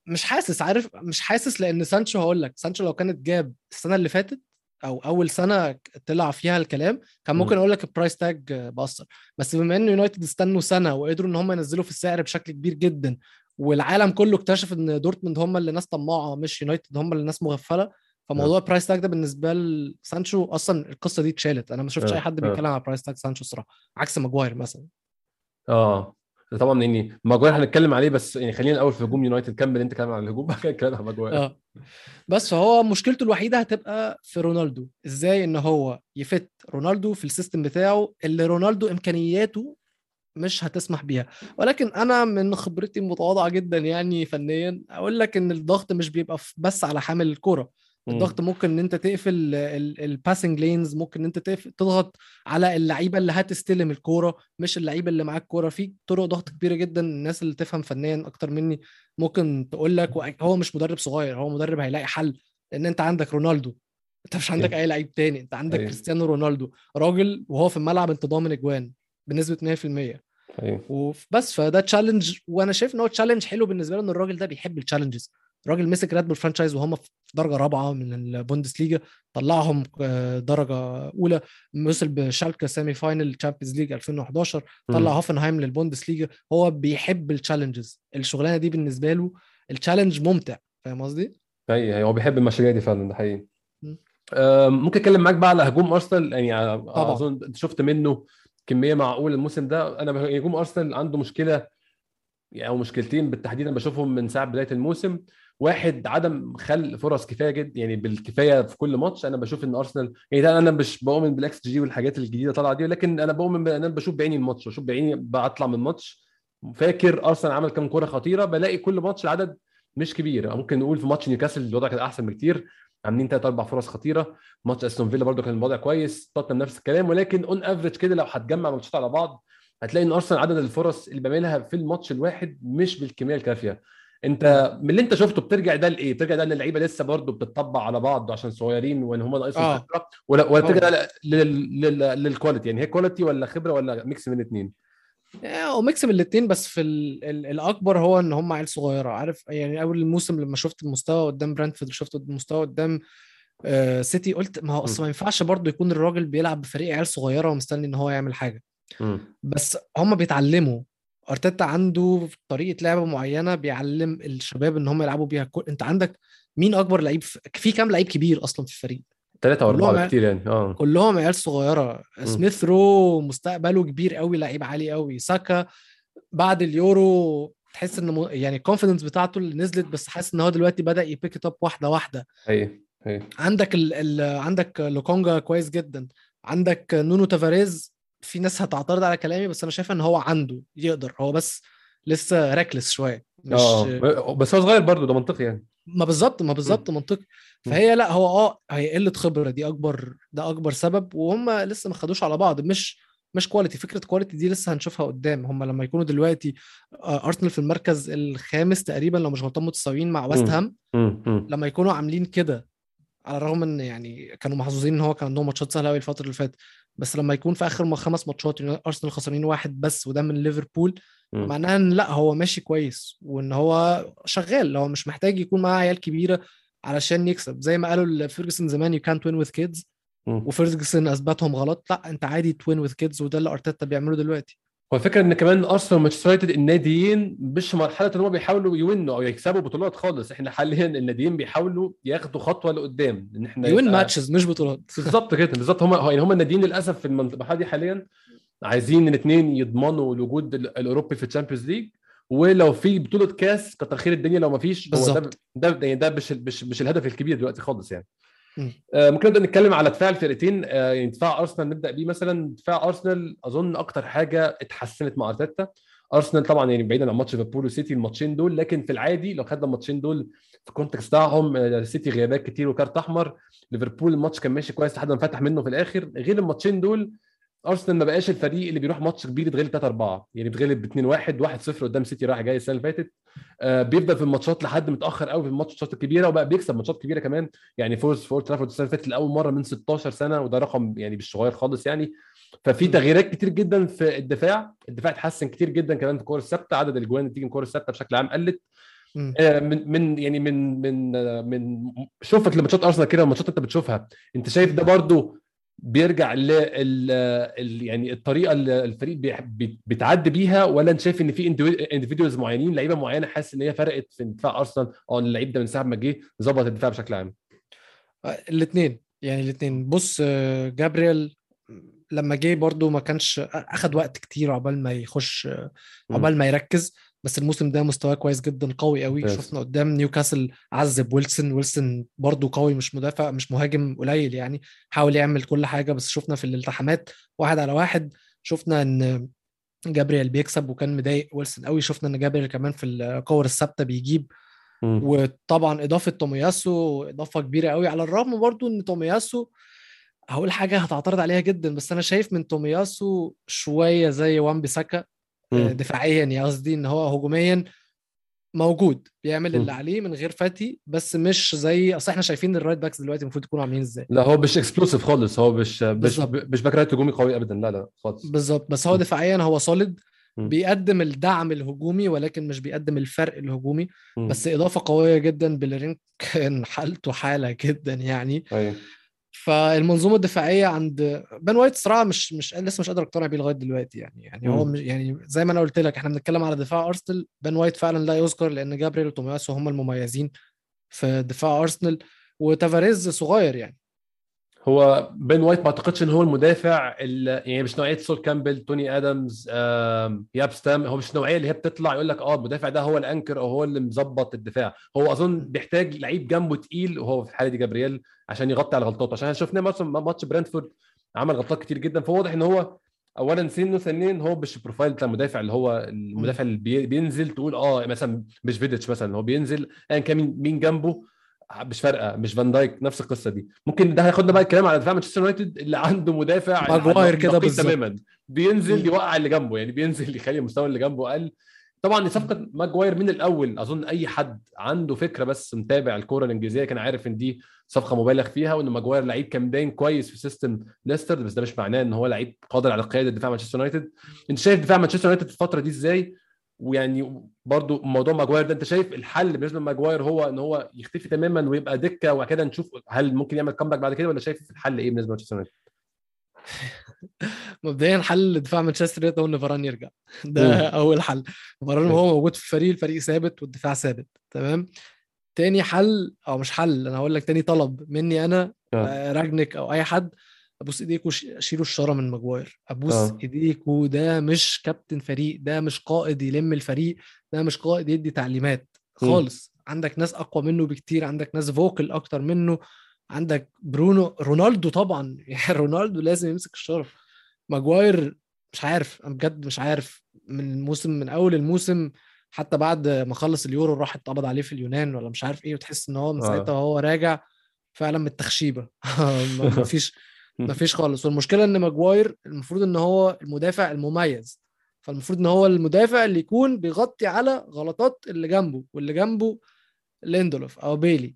مش حاسس عارف؟ مش حاسس لأن سانشو هقول لك سانشو لو كانت جاب السنة اللي فاتت أو أول سنة طلع فيها الكلام كان ممكن مم. أقول لك ال price tag بأثر. بس بما إن يونايتد استنوا سنة وقدروا إن هم ينزلوا في السعر بشكل كبير جدا والعالم كله اكتشف إن دورتموند هم اللي ناس طماعة مش يونايتد هم اللي ناس مغفلة فموضوع ال price tag ده بالنسبة لسانشو أصلا القصة دي اتشالت. أنا ما شفتش آه، أي حد آه. بيتكلم على price tag سانشو الصراحة عكس ماجواير مثلا. آه. طبعا يعني ماجواير هنتكلم عليه بس يعني خلينا الأول في هجوم يونايتد كمل أنت كلام عن الهجوم بعد كده نتكلم عن ماجواير. بس هو مشكلته الوحيدة هتبقى في رونالدو إزاي إن هو ي fit رونالدو في ال system بتاعه اللي رونالدو إمكانياته مش هتسمح بيها ولكن أنا من خبرتي المتواضعه جدا يعني فنيا أقول لك إن الضغط مش بيبقى بس على حامل الكره. الضغط ممكن إن أنت تقفل ال passing lanes ممكن إن أنت تقفل تضغط على اللعيبة اللي هتستلم الكورة مش اللعيبة اللي معاك كورة. في طرق ضغط كبيرة جدا الناس اللي تفهم فنيا أكتر مني ممكن تقول لك هو مش مدرب صغير هو مدرب هيلاقي حل لأن أنت عندك رونالدو. أنت مش عندك أيوة. أي لعيب تاني أنت عندك أيوة. كريستيانو رونالدو. راجل وهو في الملعب انت ضامن اجوان بنسبه 100% أيوه. وبس فده challenge وأنا شايف إن هو challenge حلو بالنسبة له إن الراجل ده بيحب ال challenges راجل مسك ريد بول franchise وهم في درجة رابعة من البوندسليجا طلعهم آه، درجة أولى وصل بشالكة semi-final Champions League 2011 طلع. هوفنهايم للبوندسليجا. هو بيحب ال challenges الشغلانة دي بالنسبة له ال challenge ممتع. فاهم قصدي؟ أيوه أيوة، هو بيحب المشاريع دي فعلا ده حقيقي. ممكن أتكلم معاك بقى على هجوم أرسنال؟ يعني طبعاً. أظن شفت منه كمية معقولة الموسم ده. أنا هجوم أرسنال عنده مشكلة يعني أو مشكلتين بالتحديد أنا بشوفهم من ساعة بداية الموسم. واحد عدم خلق فرص كفاية جدا يعني بالكفاية في كل ماتش أنا بشوف إن أرسنال يعني أنا مش بؤمن بالإكس جي والحاجات الجديدة طالعة دي لكن أنا بؤمن أنا بشوف بعيني الماتش بشوف بعيني بطلع من الماتش. فاكر أرسنال عمل كام كوره خطيرة بلاقي كل ماتش العدد مش كبير. ممكن نقول في ماتش نيوكاسل الوضع كان أحسن بكتير عاملين ثلاث أربع فرص خطيرة. ماتش أستون فيلا برضو كان الوضع كويس توتنهام نفس الكلام. ولكن on average كده لو هتجمع ماتشات على بعض هتلاقي إن أرسنال عدد الفرص اللي بيعملها في الماتش الواحد مش بالكمية الكافية. انت من اللي انت شفته بترجع ده لإيه؟ بترجع ده ان اللعيبه لسه برضو بتطبع على بعض عشان صغيرين وإن هم ناقصهم آه. خبرة ولا ولا بترجع طبعاً. ده لل- لل- لل quality يعني هي quality ولا خبرة ولا mix من الاثنين؟ هو mix من الاثنين بس في ال ال الأكبر هو إن هم عيال صغيرة عارف يعني أول الموسم لما شفت المستوى قدام برانتفورد شفت المستوى قدام آه سيتي قلت ما هو أصل ما ينفعش برضه يكون الراجل بيلعب بفريق عيال صغيرة ومستني إن هو يعمل حاجة بس هم بيتعلموا أرتيتا عنده طريقة لعبة معينة بيعلم الشباب إن هم يلعبوا بيها كل... أنت عندك مين أكبر لعيب في, في كام لعيب كبير أصلا في الفريق؟ أو اربعه ع- كتير يعني آه. كلهم عيال صغيرة. سميث رو مستقبله كبير قوي لعيب عالي قوي. ساكا بعد اليورو تحس إن م... يعني ال confidence بتاعته اللي نزلت بس حاسس إن هو دلوقتي بدأ ي pick up واحدة واحدة. هي هي عندك ال... ال... عندك لوكونجا كويس جدا. عندك نونو تافاريز. في ناس هتعترض على كلامي بس أنا شايف إن هو عنده يقدر هو بس لسه reckless شوية مش آه بس هو صغير برضو ده منطقي يعني. ما بالظبط ما بالظبط منطقي. فهي لا هو آه هي قلة خبرة دي أكبر ده أكبر سبب وهم لسه ما خدوش على بعض مش مش quality فكرة quality دي لسه هنشوفها قدام. هم لما يكونوا دلوقتي آه، ارسنال في المركز الخامس تقريبا لو مش غلطان متساويين مع ويست. هام. لما يكونوا عاملين كده على الرغم إن يعني كانوا محظوظين إن هو كان عندهم ماتشات سهلة قوي الفترة اللي فاتت بس لما يكون في آخر خمس ماتشات أرسنال خسرانين واحد بس وده من ليفربول. معناها إن لأ هو ماشي كويس وإن هو شغال. هو مش محتاج يكون معاه عيال كبيرة علشان يكسب. زي ما قالوا لفيرجسون زمان يو كانت وين وذ كيدز. وفيرجسون أثبتهم غلط. لأ أنت عادي ت win with kids وده اللي أرتيتا بيعمله دلوقتي. هو الفكرة إن كمان أرسنال ومانشستر يونايتد الناديين مش في مرحلة إن هم بيحاولوا ي win وا أو يكسبوا بطولات خالص. إحنا حاليا الناديين بيحاولوا ياخدوا خطوة لقدام. إن إحنا ي win يبقى- matches مش بطولات. بالظبط كده. بالظبط. هم يعني هم الناديين للأسف في المرحله دي حاليا عايزين الاثنين يضمنوا الوجود ال- الأوروبي في ال Champions League. ولو في بطولة كاس كتر خير الدنيا. لو ما فيش هو ده. ده يعني ده مش مش الهدف الكبير دلوقتي خالص يعني. ممكن نبدأ نتكلم على دفاع الفرقتين. آه، يعني دفاع أرسنال نبدأ بيه مثلا. دفاع أرسنال أظن أكتر حاجة اتحسنت مع أرتيتا. أرسنال طبعا يعني بعيدا عن ماتش ليفربول وسيتي الماتشين دول لكن في العادي لو خدنا الماتشين دول في ال context بتاعهم آه، سيتي غيابات كتير وكارت أحمر. ليفربول الماتش كان ماشي كويس لحد ما فتح منه في الآخر. غير الماتشين دول أرسنال ما بقاش الفريق اللي بيروح ماتش كبير يتغلب 3 4 يعني بيتغلب 2 1 1 0 قدام سيتي رايح جاي السنة اللي فاتت. آه بيفضل في الماتشات لحد متأخر قوي في الماتشات الكبيرة وبقى بيكسب ماتشات كبيرة كمان. يعني فوز اولد ترافورد السنة اللي فاتت لأول مرة من 16 سنة وده رقم يعني مش صغير خالص يعني. ففي. تغييرات كتير جدا في الدفاع. الدفاع اتحسن كتير جدا كمان في الكور الثابتة. عدد الأجوان اللي بتيجي من الكور الثابتة بشكل عام قلت. آه، من من يعني من من آه، من شوفك لماتشات أرسنال كده الماتشات أنت بتشوفها. أنت شايف ده برضو بيرجع ل يعني الطريقة اللي الفريق بيتعدي بيها ولا انت شايف إن في اندفيدوالز معينين لعيبة معينة حاسس إن هي فرقت في دفاع أرسنال؟ أو إن اللعيب ده من ساعة ما جه ظبط الدفاع بشكل عام. الاثنين يعني الاثنين بص آه، جابريel لما جه برضو ما كانش أخد وقت كتير عقبال ما يخش آه، عقبال ما يركز. بس الموسم ده مستواه كويس جدا قوي قوي ممتاز. شفنا قدام نيوكاسل عذب ويلسون ويلسون برضو قوي مش مدافع مش مهاجم قليل يعني حاول يعمل كل حاجة بس شفنا في الالتحامات واحد على واحد شفنا إن جابريel بيكسب وكان مضايق ويلسون قوي شفنا إن جابريel كمان في الكور الثابتة بيجيب مم. وطبعا إضافة تومياسو إضافة كبيرة قوي على الرغم برضو إن تومياسو هقول حاجة هتعترض عليها جدا بس أنا شايف من تومياسو شوية زي وان بيساكا. دفاعيا يا قصدي إن هو هجوميا موجود بيعمل. اللي عليه من غير فاتي بس مش زي أصل إحنا شايفين ال right backs دلوقتي المفروض يكونوا عاملين إزاي لا هو مش explosive خالص هو مش مش. مش back right هجومي قوي ابدا لا لا خالص بالظبط بس هو. دفاعيا هو solid. بيقدم الدعم الهجومي ولكن مش بيقدم الفرق الهجومي. بس إضافة قوية جدا بيلرين كان حالته حالة جدا يعني أيوه فالمنظومة الدفاعية عند بين وايت صراحة مش مش لسه مش قادر أقتنع بيه لغاية دلوقتي يعني. يعني هو. مش يعني زي ما أنا قلت لك إحنا بنتكلم على دفاع أرسنال. بان وايت فعلا لا يذكر لأن جابريل وتومياسو هم المميزين في دفاع أرسنال. وتافاريز صغير يعني. هو بين وايت ما اعتقدش إن هو المدافع ال- يعني مش نوعية سول كامبل توني ادمز آم، ياب ستام هو مش النوعيه اللي هي بتطلع يقول لك آه المدافع ده هو ال anchor أو هو اللي مظبط الدفاع. هو أظن بيحتاج لعيب جنبه تقيل وهو في الحاله دي جابرييل عشان يغطي على غلطاته. عشان مثلا ماتش برنتفورد عمل غلطات كتير جدا. فواضح إن هو اولا سنه ثانيا هو مش ال profile بتاع المدافع اللي هو المدافع اللي بي- بينزل تقول آه مثلا مش فيديتش مثلا هو بينزل ايا كان مين جنبه. مش فارقة مش فان دايك نفس القصة دي. ممكن ده هياخدنا بقى الكلام على دفاع مانشستر يونايتد اللي عنده مدافع ماجواير كده بالظبط. تماما. بينزل. يوقع اللي جنبه يعني بينزل يخلي المستوى اللي جنبه أقل. طبعا صفقه ماجواير من الأول أظن أي حد عنده فكرة بس متابع الكورة الإنجليزية كان عارف إن دي صفقة مبالغ فيها وإن ماجواير لعيب كان باين كويس في system ليستر بس ده مش معناه إن هو لعيب قادر على قيادة دفاع مانشستر يونايتد. أنت شايف دفاع مانشستر يونايتد الفترة دي إزاي؟ ويعني برضو موضوع ماجواير ده انت شايف الحل بالنسبة لماجواير هو إن هو يختفي تماما ويبقى دكة وبعد كده نشوف هل ممكن يعمل comeback بعد كده ولا شايف الحل إيه بالنسبة لمانشستر يونايتد؟ مبدئيا حل دفاع مانشستر يونايتد هو إن فاران يرجع. ده أول حل فاران مم. وهو موجود في الفريق الفريق ثابت والدفاع ثابت تمام تاني حل أو مش حل أنا هقول لك تاني طلب مني أنا آه. آه، رانجنيك أو أي حد أبوس ايديكوا شيلوا الشارة من ماجواير. أبوس آه. ايديكوا ده مش كابتن فريق ده مش قائد يلم الفريق ده مش قائد يدي تعليمات. خالص. عندك ناس أقوى منه بكتير عندك ناس vocal أكتر منه عندك برونو رونالدو طبعا. يعني رونالدو لازم يمسك الشارة. ماجواير مش عارف أنا بجد مش عارف. من الموسم من أول الموسم حتى بعد ما خلص اليورو راح اتقبض عليه في اليونان ولا مش عارف إيه وتحس إن هو من آه. ساعتها وهو راجع فعلا من التخشيبة. ما فيش ما فيش خالص. والمشكلة إن ماجواير المفروض إن هو المدافع المميز. فالمفروض إن هو المدافع اللي يكون بيغطي على غلطات اللي جنبه واللي جنبه ليندلوف أو بيلي.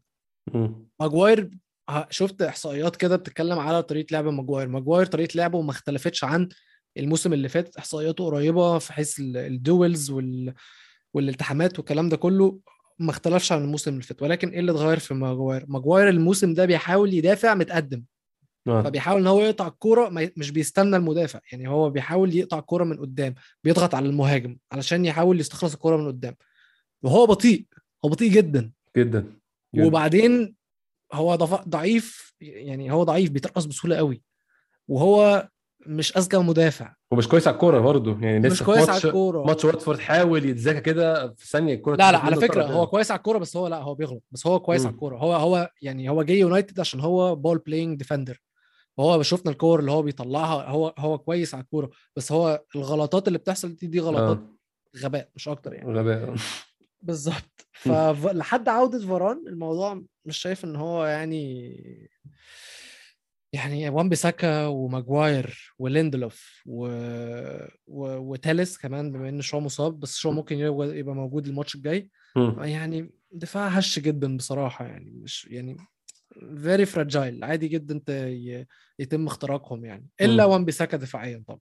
ماجواير شفت إحصائيات كده بتتكلم على طريقة لعب ماجواير. ماجواير طريقة لعبه ما اختلفتش عن الموسم اللي فات. إحصائياته قريبة في حيث ال- ال duels وال... والالتحامات والكلام ده كله ما اختلفش عن الموسم اللي فات. ولكن إيه اللي اتغير في ماجواير؟ ماجواير الموسم ده بيحاول يدافع متقدم. آه. فبيحاول إن هو يقطع الكورة مش بيستنى المدافع يعني هو بيحاول يقطع الكورة من قدام بيضغط على المهاجم علشان يحاول يستخلص الكورة من قدام وهو بطيء هو بطيء جدا جدا جدا. وبعدين هو ضعيف يعني هو ضعيف بيترقص بسهولة قوي وهو مش أذكى مدافع ومش كويس على الكورة برضه يعني لسه مش كويس على الكورة ماتش واتفورد حاول يتذاكى كده في ثانية الكورة لا لا على فكرة هو قدام. كويس على الكورة بس هو لا هو بيغلط بس هو كويس مم. على الكورة هو هو يعني هو جاي يونايتد عشان هو ball playing defender وهو شفنا الكور اللي هو بيطلعها هو هو كويس على الكورة بس هو الغلطات اللي بتحصل دي دي غلطات آه. غباء مش أكتر يعني. غباء بالظبط. فلحد عودة فاران الموضوع مش شايف إن هو يعني يعني وان بيساكا وماجواير وليندلوف و... و... وتاليس كمان بما إن شو مصاب بس شو ممكن يبقى موجود الماتش الجاي. يعني دفاع هش جدا بصراحة يعني مش يعني very fragile عادي جدا. يتم اختراقهم يعني. إلا. وان بيساكا دفاعيا طبعا.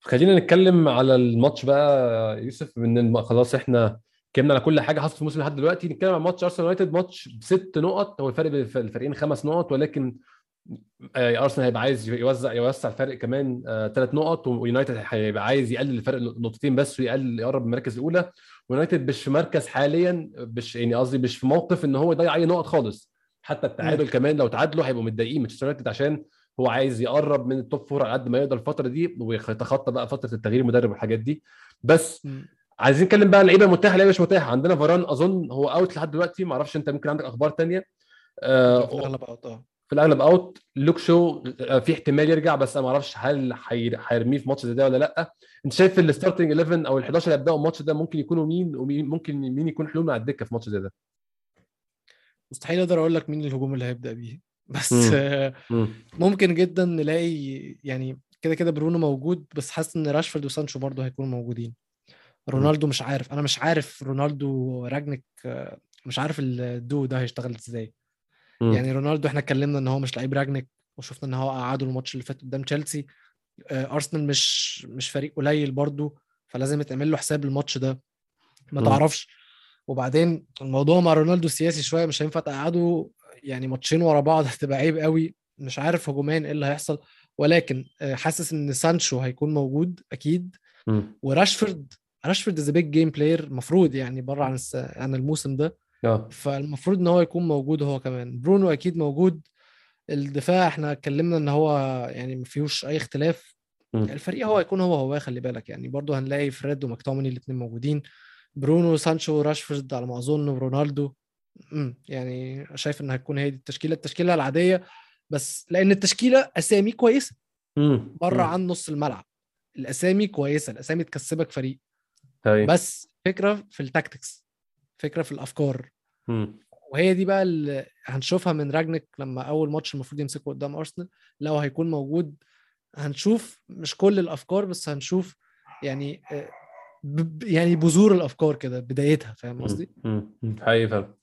خلينا نتكلم على الماتش بقى يوسف من خلاص إحنا اتكلمنا على كل حاجة حصلت في الموسم لحد دلوقتي. نتكلم عن ماتش أرسنال يونايتد ماتش بست نقط. هو الفرق بين الف- الفريقين خمس نقط ولكن آه، أرسنال هيبقى عايز يوزع يوسع الفرق كمان ثلاث نقط ويونايتد هيبقى عايز يقلل الفرق نقطتين بس ويقلل يقرب من المراكز الأولى. ويونايتد مش في مركز حاليا مش يعني قصدي مش في موقف إن هو يضيع أي نقط خالص. حتى التعادل كمان لو تعادلوا هيبقوا متضايقين مانشستر يونايتد عشان هو عايز يقرب من ال top four على قد ما يقدر الفترة دي ويتخطى بقى فترة التغيير المدرب والحاجات دي. بس مم. عايزين نتكلم بقى عن لعيبه متاحه لعيبه مش متاحة. عندنا فاران أظن هو out لحد دلوقتي ما أعرفش أنت ممكن عندك أخبار تانية. في آه الأغلب out آه. في الأغلب out لوك شو آه، في احتمال يرجع بس أنا ما أعرفش هل هي- هيرميه في ماتش زي ده ولا لأ. أنت شايف ال starting 11 أو ال 11 اللي هيبدأوا الماتش ده ممكن يكونوا مين؟ ومين ممكن مين يكون حلول على الدكة في ماتش زي ده؟ مستحيل أقدر أقول لك مين الهجوم اللي هيبدأ بيه بس مم. مم. ممكن جدا نلاقي يعني كده كده برونو موجود بس حاسس إن راشفورد وسانشو برضه هيكونوا موجودين رونالدو مش عارف أنا مش عارف رونالدو راجنك مش عارف الدو ده هيشتغل إزاي. يعني رونالدو إحنا اتكلمنا إن هو مش لعيب راجنك وشفنا إن هو قعده الماتش اللي فات قدام تشيلسي آه، أرسنال مش مش فريق قليل برضه فلازم يتعمل له حساب الماتش ده ما. تعرفش وبعدين الموضوع مع رونالدو سياسي شوية مش هينفع تقعده يعني ماتشين ورا بعض هتبقى عيب قوي. مش عارف هجوميا إيه اللي هيحصل. ولكن آه، حاسس إن سانشو هيكون موجود أكيد. وراشفورد راشفورد as big game player المفروض يعني بره عن. عن الموسم ده. آه. فالمفروض إن هو يكون موجود هو كمان. برونو أكيد موجود. الدفاع إحنا اتكلمنا إن هو يعني ما فيهوش أي اختلاف. الفريق هو هيكون هو هو خلي بالك. يعني برضه هنلاقي فريد ومكتومني الاثنين موجودين. برونو سانشو راشفورد على ما أظن ورونالدو يعني شايف ان هتكون هي دي التشكيلة التشكيلة العادية بس لأن التشكيلة أسامي كويسة. بره. عن نص الملعب الأسامي كويسة الأسامي تكسبك فريق هاي. بس فكرة في ال tactics فكرة في الأفكار مم. وهي دي بقى اللي هنشوفها من رانجنيك لما أول ماتش المفروض يمسكه قدام أرسنال لو هيكون موجود هنشوف مش كل الأفكار بس هنشوف يعني آه، يعني بذور الأفكار كده بدايتها فاهم قصدي؟ حقيقي فعلا.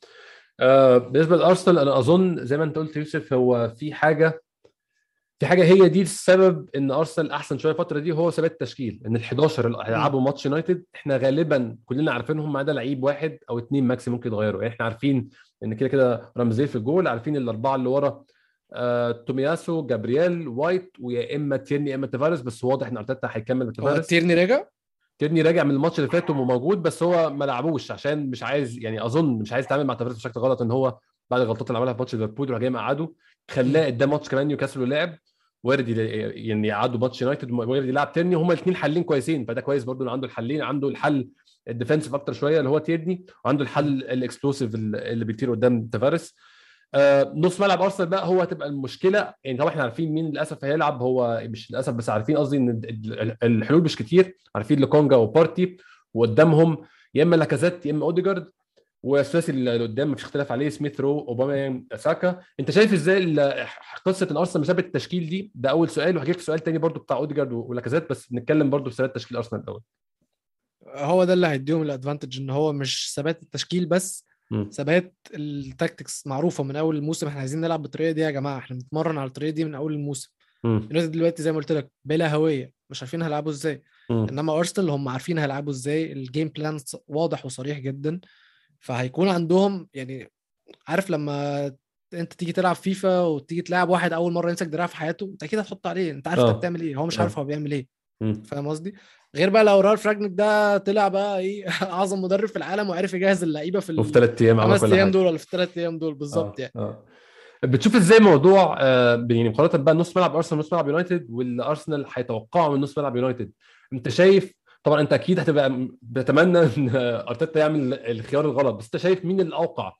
آه بالنسبة لأرسنال أنا أظن زي ما أنت قلت يوسف هو في حاجة في حاجة هي دي السبب إن أرسنال أحسن شوية الفترة دي هو ثبات التشكيل. إن ال 11 اللي هيلعبوا ماتش يونايتد إحنا غالبا كلنا عارفينهم ما عدا لعيب واحد أو اثنين ماكسي ممكن يتغيروا. يعني إحنا عارفين إن كده كده رمزي في الجول عارفين الأربعة اللي ورا آه، تومياسو جابرييل وايت ويا إما تيرني يا إما تيفارس بس واضح إن أرتيتا هيكمل هو بتيفارس تيرني رجع؟ تيرني راجع من الماتش اللي فات وموجود بس هو ما لعبوش عشان مش عايز يعني أظن مش عايز يتعامل مع تيفارس بشكل غلط إن هو بعد الغلطات اللي عملها في ماتش ليفربول راح جاي مقعده خلاه قدام ماتش كمان نيوكاسل ولعب وارد يعني يعدوا ماتش يونايتد وارد يلعب تيرني هما الاثنين حلين كويسين فده كويس برضو إنه عنده الحلين عنده الحل ال defensive أكتر شوية اللي هو تيرني وعنده الحل ال explosive اللي بيطير قدام تيفارس آه نص ملعب أرسنال بقى هو هتبقى المشكلة. يعني طبعا إحنا عارفين مين للأسف هيلعب. هو مش للأسف بس عارفين قصدي إن ال- ال- الحلول مش كتير. عارفين لكونجا وبارتي وقدامهم يا إما لاكازيت يا إما أوديجارد والثلاثي اللي قدام مفيش اختلاف عليه سميث رو أوباميانج ساكا أنت شايف إزاي قصة إن أرسنال مثبت التشكيل دي؟ ده أول سؤال. وهجيب سؤال تاني برضو بتاع أوديجارد ولاكازيت بس نتكلم برضو في ثبات تشكيل ارسنال الأول. هو ده اللي هيديهم ال advantage إن هو مش ثبات التشكيل بس. ثبات ال tactics معروفة من أول الموسم. إحنا عايزين نلعب بالطريقة دي يا جماعة. إحنا بنتمرن على الطريقة دي من أول الموسم. يونايتد دلوقتي زي ما قلت لك بلا هوية. مش عارفين هيلعبوا إزاي. إنما أرسنال هم عارفين هيلعبوا إزاي. ال game plan واضح وصريح جدا. فهيكون عندهم يعني عارف لما أنت تيجي تلعب فيفا وتيجي تلعب واحد أول مرة يمسك دراع في حياته أنت أكيد هتحط عليه. أنت عارف آه. انت بتعمل إيه. هو مش آه. عارف هو بيعمل إيه. فاهم قصدي؟ غير بقى لو رالف رانجنيك ده طلع بقى إيه اعظم مدرب في العالم وعرف يجهز اللعيبة في وفي ثلاث أيام كل أيام دول ولا في الثلاث أيام دول بالظبط آه. يعني آه. بتشوف إزاي موضوع آه، يعني مقارنة بقى نص ملعب أرسنال ونص ملعب يونايتد واللي ارسنال هيتوقعه من نص ملعب يونايتد أنت شايف طبعا أنت أكيد هتبقى بتمنى إن أرتيتا يعمل الخيار الغلط بس أنت شايف مين الأوقع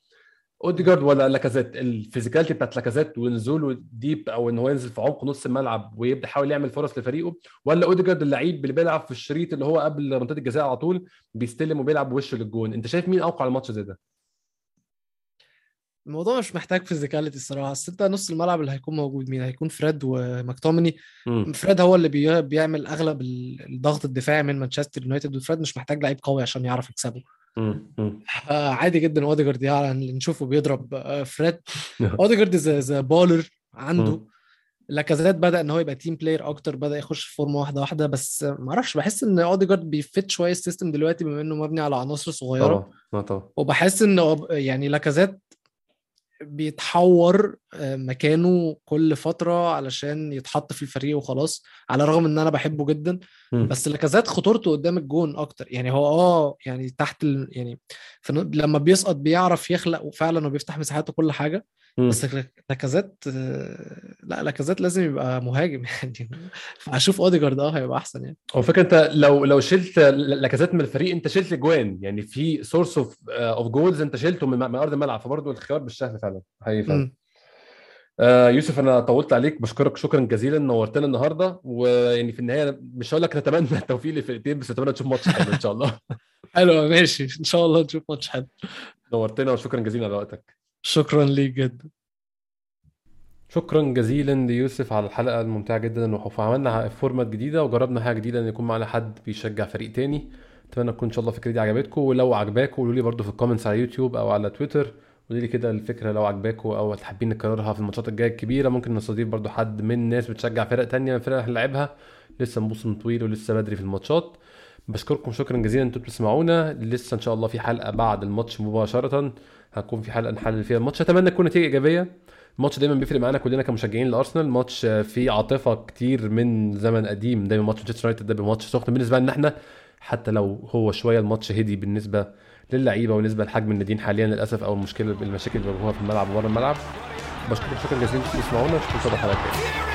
أوديجارد ولا لاكازيت؟ ال physicality بتاعت لاكازيت ونزوله deep أو إن هو ينزل في عمق نص الملعب ويبدا يحاول يعمل فرص لفريقه ولا أوديجارد اللعيب اللي بيلعب في الشريط اللي هو قبل منطقه الجزاء على طول بيستلم وبيلعب وشه للجون؟ أنت شايف مين أوقع الماتش زي ده؟ الموضوع مش محتاج physicality الصراحة بس أنت نص الملعب اللي هيكون موجود مين؟ هيكون فريد ومكتومني مم. فريد هو اللي بي- بيعمل أغلب الضغط الدفاعي من مانشستر يونايتد وفريد مش محتاج لعيب قوي عشان يعرف يكسبه. عادي جدا اوديجارد يعني نشوفه بيضرب آه، فريد اوديجارد the baller عنده. لاكازيت بدأ إن هو يبقى team player أكتر بدأ يخش في فورمة واحدة واحدة بس آه، ما أعرفش بحس إن اوديجارد بي fit شوية ال system دلوقتي بما إنه مبني على عناصر صغيرة. آه طبعا. وبحس إن يعني لاكازيت بيتحور آه، مكانه كل فترة علشان يتحط في الفريق وخلاص على الرغم إن أنا بحبه جدا. بس لاكازيت خطورته قدام الجون أكتر يعني هو آه يعني تحت ال... يعني لما بيسقط بيعرف يخلق وفعلا وبيفتح مساحات وكل حاجة. بس لاك- لاكازيت آه، لا لاكازيت لازم يبقى مهاجم يعني. فاشوف أوديجارد آه هيبقى أحسن يعني. هو فكرة أنت لو لو شلت لاكازيت من الفريق أنت شلت جوان. يعني في source of of goals أنت شلته من من أرض الملعب فبرضه الخيار مش سهل فعلا حقيقي فعلا. آه يوسف أنا طولت عليك بشكرك شكرا جزيلا نورتنا النهارده ويعني في النهاية مش هقول لك نتمنى التوفيق للفرقتين بس نتمنى تشوف ماتش حلو إن شاء الله. حلو ماشي إن شاء الله نشوف ماتش حلو. نورتنا وشكرا جزيلا على وقتك. شكرا ليك جدا. شكرا جزيلا ليوسف على الحلقة الممتعة جدا وعملنا format جديدة وجربنا حاجة جديدة إن يكون معنا حد بيشجع فريق تاني. أتمنى تكون إن شاء الله الفكرة دي عجبتكم. ولو عجباكم قولوا لي برده في ال comments على يوتيوب أو على تويتر. قولوا لي كده الفكرة لو عجباكم أو حابين نكررها في الماتشات الجاية الكبيرة. ممكن نستضيف برده حد من ناس بتشجع فرق تانية من الفرق اللي هنلعبها لسه موسم طويل ولسه بدري في الماتشات. بشكركم شكرا جزيلا أنتوا بتسمعونا. لسه إن شاء الله في حلقة بعد الماتش مباشرة. هتكون في حلقة نحلل فيها الماتش. أتمنى تكون نتيجة إيجابية. الماتش دايما بيفرق معانا كلنا كمشجعين لأرسنال. ماتش فيه عاطفة كتير من زمن قديم. دايما ماتش مانشستر يونايتد ده ماتش سخن بالنسبة لنا إحنا حتى لو هو شوية الماتش هدي بالنسبة للعيبة وبالنسبه لحجم الناديين حاليا للأسف أو المشكلة المشاكل اللي بيواجهوها في الملعب وبره الملعب. بشكركم شكرا جزيلا. أنتوا بتسمعونا اشوفكم الحلقة الجاية.